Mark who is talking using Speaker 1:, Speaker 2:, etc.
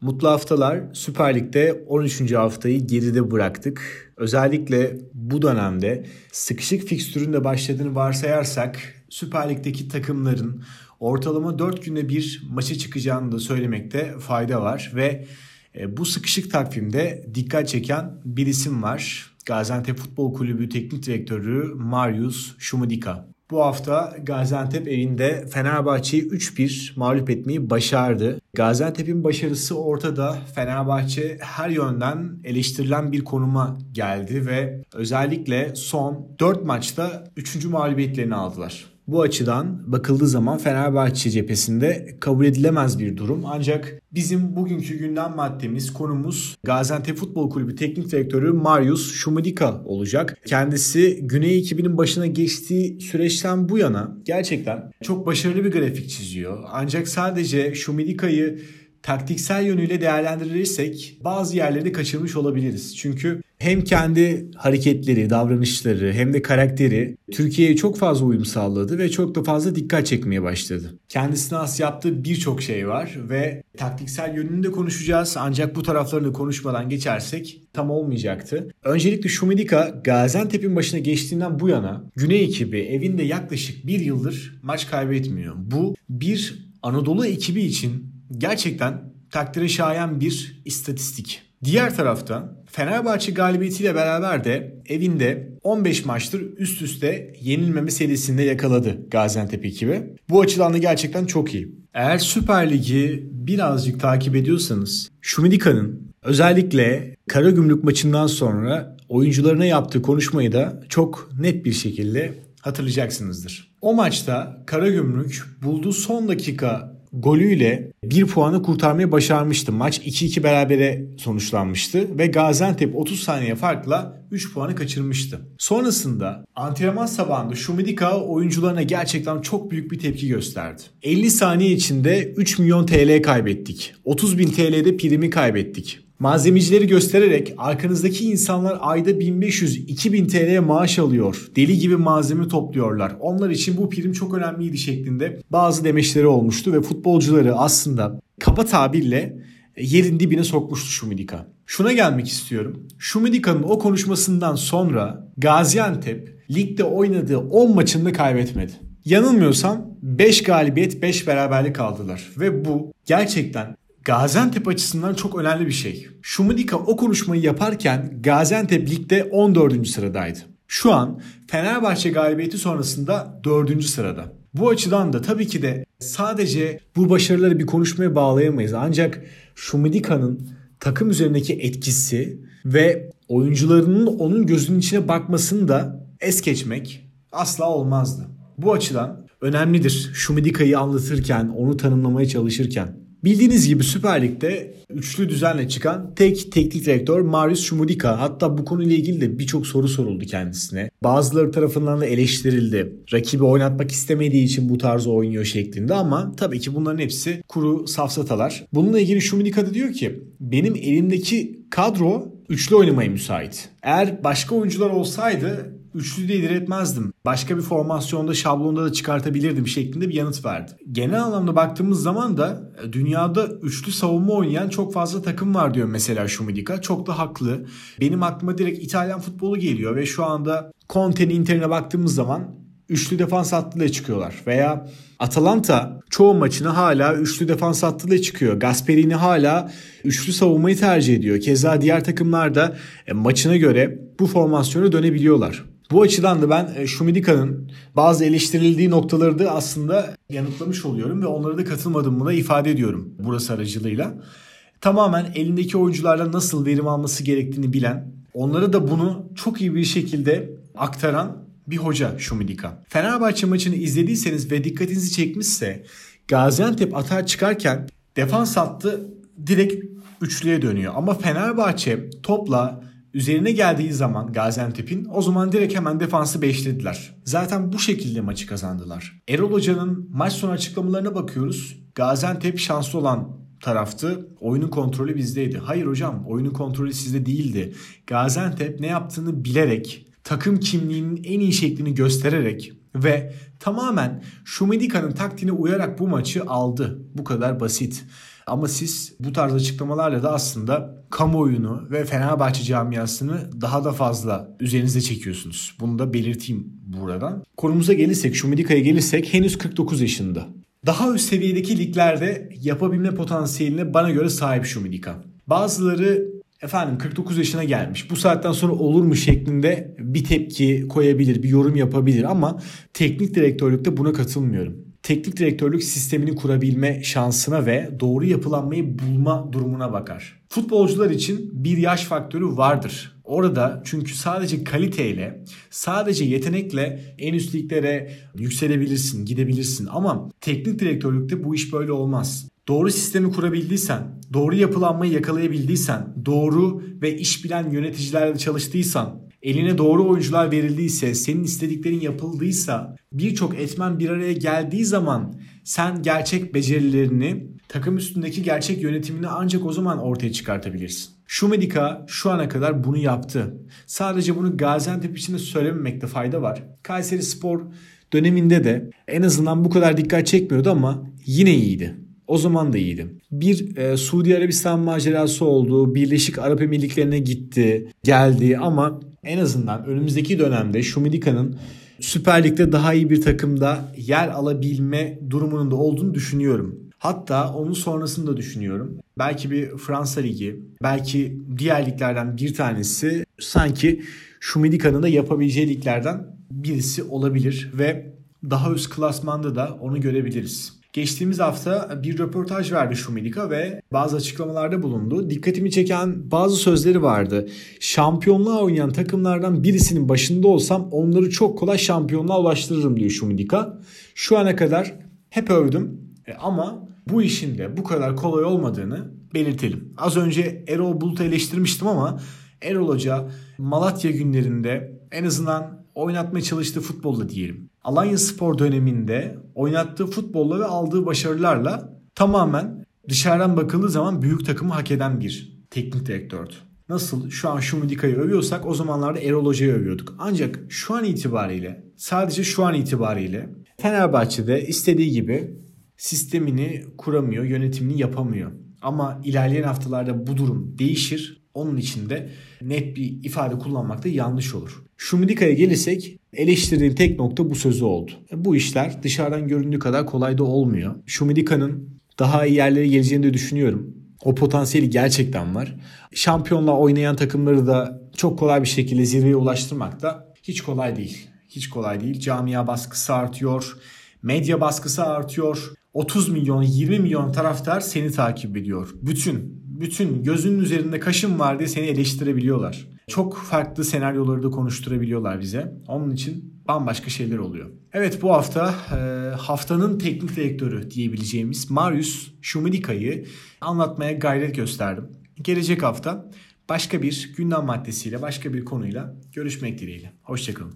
Speaker 1: Mutlu haftalar. Süper Lig'de 13. haftayı geride bıraktık. Özellikle bu dönemde sıkışık fikstürün başladığını varsayarsak Süper Lig'deki takımların ortalama 4 günde bir maça çıkacağını da söylemekte fayda var ve e, bu sıkışık takvimde dikkat çeken bir isim var. Gaziantep Futbol Kulübü Teknik Direktörü Marius Şumudika. Bu hafta Gaziantep evinde Fenerbahçe'yi 3-1 mağlup etmeyi başardı. Gaziantep'in başarısı ortada. Fenerbahçe her yönden eleştirilen bir konuma geldi ve özellikle son 4 maçta 3. mağlubiyetlerini aldılar. Bu açıdan bakıldığı zaman Fenerbahçe cephesinde kabul edilemez bir durum. Ancak bizim bugünkü gündem maddemiz, konumuz Gaziantep Futbol Kulübü Teknik Direktörü Marius Şumudika olacak. Kendisi Güney ekibinin başına geçtiği süreçten bu yana gerçekten çok başarılı bir grafik çiziyor. Ancak sadece Şumudika'yı taktiksel yönüyle değerlendirirsek bazı yerleri kaçırmış olabiliriz. Çünkü hem kendi hareketleri, davranışları hem de karakteri Türkiye'ye çok fazla uyum sağladı ve çok da fazla dikkat çekmeye başladı. Kendisine has yaptığı birçok şey var ve taktiksel yönünü de konuşacağız ancak bu taraflarını konuşmadan geçersek tam olmayacaktı. Öncelikle Şumidika Gaziantep'in başına geçtiğinden bu yana Güney ekibi evinde yaklaşık bir yıldır maç kaybetmiyor. Bu bir Anadolu ekibi için gerçekten takdire şayan bir istatistik. Diğer tarafta Fenerbahçe galibiyetiyle beraber de evinde 15 maçtır üst üste yenilmeme serisinde yakaladı Gaziantep ekibi. Bu açıdan da gerçekten çok iyi. Eğer Süper Lig'i birazcık takip ediyorsanız Şumidika'nın özellikle Karagümrük maçından sonra oyuncularına yaptığı konuşmayı da çok net bir şekilde hatırlayacaksınızdır. O maçta Karagümrük bulduğu son dakika golüyle bir puanı kurtarmayı başarmıştı. Maç 2-2 berabere sonuçlanmıştı ve Gaziantep 30 saniye farkla 3 puanı kaçırmıştı. Sonrasında antrenman sabahında Şumidika oyuncularına gerçekten çok büyük bir tepki gösterdi. 50 saniye içinde 3 milyon TL kaybettik. 30 bin TL'de primi kaybettik. Malzemecileri göstererek arkanızdaki insanlar ayda 1500-2000 TL maaş alıyor. Deli gibi malzeme topluyorlar. Onlar için bu prim çok önemliydi şeklinde bazı demeçleri olmuştu ve futbolcuları aslında kaba tabirle yerin dibine sokmuştu Şumidika. Şuna gelmek istiyorum. Şumidika'nın o konuşmasından sonra Gaziantep ligde oynadığı 10 maçında kaybetmedi. Yanılmıyorsam 5 galibiyet 5 beraberlik aldılar ve bu gerçekten Gaziantep açısından çok önemli bir şey. Şumudika o konuşmayı yaparken Gaziantep ligde 14. sıradaydı. Şu an Fenerbahçe galibiyeti sonrasında 4. sırada. Bu açıdan da tabii ki de sadece bu başarıları bir konuşmaya bağlayamayız. Ancak Şumidika'nın takım üzerindeki etkisi ve oyuncularının onun gözünün içine bakmasını da es geçmek asla olmazdı. Bu açıdan önemlidir Şumidika'yı anlatırken, onu tanımlamaya çalışırken. Bildiğiniz gibi Süper Lig'de üçlü düzenle çıkan tek teknik direktör Marius Şumudika. Hatta bu konuyla ilgili de birçok soru soruldu kendisine. Bazıları tarafından da eleştirildi. Rakibi oynatmak istemediği için bu tarz oynuyor şeklinde ama tabii ki bunların hepsi kuru safsatalar. Bununla ilgili Şumudika da diyor ki benim elimdeki kadro üçlü oynamaya müsait. Eğer başka oyuncular olsaydı üçlü de diretmezdim. Başka bir formasyonda şablonda da çıkartabilirdim şeklinde bir yanıt verdi. Genel anlamda baktığımız zaman da e, dünyada üçlü savunma oynayan çok fazla takım var diyor mesela Şumidika. Çok da haklı. Benim aklıma direkt İtalyan futbolu geliyor ve şu anda Conte'nin Inter'ine baktığımız zaman üçlü defans hattıyla çıkıyorlar. Veya Atalanta çoğu maçını hala üçlü defans hattıyla çıkıyor. Gasperini hala üçlü savunmayı tercih ediyor. Keza diğer takımlar da e, maçına göre bu formasyona dönebiliyorlar. Bu açıdan da ben e, Şumidika'nın bazı eleştirildiği noktaları da aslında yanıtlamış oluyorum ve onlara da katılmadığımı da ifade ediyorum burası aracılığıyla. Tamamen elindeki oyuncularla nasıl verim alması gerektiğini bilen, onlara da bunu çok iyi bir şekilde aktaran bir hoca Şumidika. Fenerbahçe maçını izlediyseniz ve dikkatinizi çekmişse Gaziantep atar çıkarken defans hattı direkt üçlüye dönüyor. Ama Fenerbahçe topla üzerine geldiği zaman Gaziantep'in o zaman direkt hemen defansı beşlediler. Zaten bu şekilde maçı kazandılar. Erol Hoca'nın maç sonu açıklamalarına bakıyoruz. Gaziantep şanslı olan taraftı. Oyunun kontrolü bizdeydi. Hayır hocam oyunun kontrolü sizde değildi. Gaziantep ne yaptığını bilerek, takım kimliğinin en iyi şeklini göstererek ve tamamen Şumedika'nın taktiğine uyarak bu maçı aldı. Bu kadar basit. Ama siz bu tarz açıklamalarla da aslında kamuoyunu ve Fenerbahçe camiasını daha da fazla üzerinize çekiyorsunuz. Bunu da belirteyim buradan. Konumuza gelirsek, Şumidika'ya gelirsek henüz 49 yaşında. Daha üst seviyedeki liglerde yapabilme potansiyeline bana göre sahip Şumidika. Bazıları efendim 49 yaşına gelmiş bu saatten sonra olur mu şeklinde bir tepki koyabilir, bir yorum yapabilir ama teknik direktörlükte buna katılmıyorum. Teknik direktörlük sistemini kurabilme şansına ve doğru yapılanmayı bulma durumuna bakar. Futbolcular için bir yaş faktörü vardır. Orada çünkü sadece kaliteyle, sadece yetenekle en üst liglere yükselebilirsin, gidebilirsin. Ama teknik direktörlükte bu iş böyle olmaz. Doğru sistemi kurabildiysen, doğru yapılanmayı yakalayabildiysen, doğru ve iş bilen yöneticilerle çalıştıysan, eline doğru oyuncular verildiyse, senin istediklerin yapıldıysa, birçok etmen bir araya geldiği zaman sen gerçek becerilerini, takım üstündeki gerçek yönetimini ancak o zaman ortaya çıkartabilirsin. Şumedika şu ana kadar bunu yaptı. Sadece bunu Gaziantep için de söylememekte fayda var. Kayseri Spor döneminde de en azından bu kadar dikkat çekmiyordu ama yine iyiydi. O zaman da iyiydi. Bir e, Suudi Arabistan macerası oldu. Birleşik Arap Emirlikleri'ne gitti, geldi ama en azından önümüzdeki dönemde Şumidika'nın Süper Lig'de daha iyi bir takımda yer alabilme durumunun da olduğunu düşünüyorum. Hatta onun sonrasını da düşünüyorum. Belki bir Fransa Ligi, belki diğer liglerden bir tanesi sanki Şumidika'nın da yapabileceği liglerden birisi olabilir ve daha üst klasmanda da onu görebiliriz. Geçtiğimiz hafta bir röportaj verdi Şumidika ve bazı açıklamalarda bulundu. Dikkatimi çeken bazı sözleri vardı. Şampiyonluğa oynayan takımlardan birisinin başında olsam onları çok kolay şampiyonluğa ulaştırırım diyor Şumidika. Şu ana kadar hep övdüm e, ama bu işin de bu kadar kolay olmadığını belirtelim. Az önce Erol Bulut'u eleştirmiştim ama Erol Hoca Malatya günlerinde en azından oynatmaya çalıştığı futbolla diyelim. Alanya Spor döneminde oynattığı futbolla ve aldığı başarılarla tamamen dışarıdan bakıldığı zaman büyük takımı hak eden bir teknik direktördü. Nasıl şu an Şumidika'yı övüyorsak o zamanlarda Erol Hoca'yı övüyorduk. Ancak şu an itibariyle sadece şu an itibariyle Fenerbahçe'de istediği gibi sistemini kuramıyor, yönetimini yapamıyor. Ama ilerleyen haftalarda bu durum değişir. Onun için de net bir ifade kullanmak da yanlış olur. Şumidika'ya gelirsek eleştirdiğim tek nokta bu sözü oldu. Bu işler dışarıdan göründüğü kadar kolay da olmuyor. Şumidika'nın daha iyi yerlere geleceğini de düşünüyorum. O potansiyeli gerçekten var. Şampiyonla oynayan takımları da çok kolay bir şekilde zirveye ulaştırmak da hiç kolay değil. Hiç kolay değil. Camia baskısı artıyor. Medya baskısı artıyor. 30 milyon 20 milyon taraftar seni takip ediyor. Bütün bütün gözünün üzerinde kaşın var diye seni eleştirebiliyorlar. Çok farklı senaryoları da konuşturabiliyorlar bize. Onun için bambaşka şeyler oluyor. Evet bu hafta e, haftanın teknik direktörü diyebileceğimiz Marius Şumidika'yı anlatmaya gayret gösterdim. Gelecek hafta başka bir gündem maddesiyle, başka bir konuyla görüşmek dileğiyle. Hoşçakalın.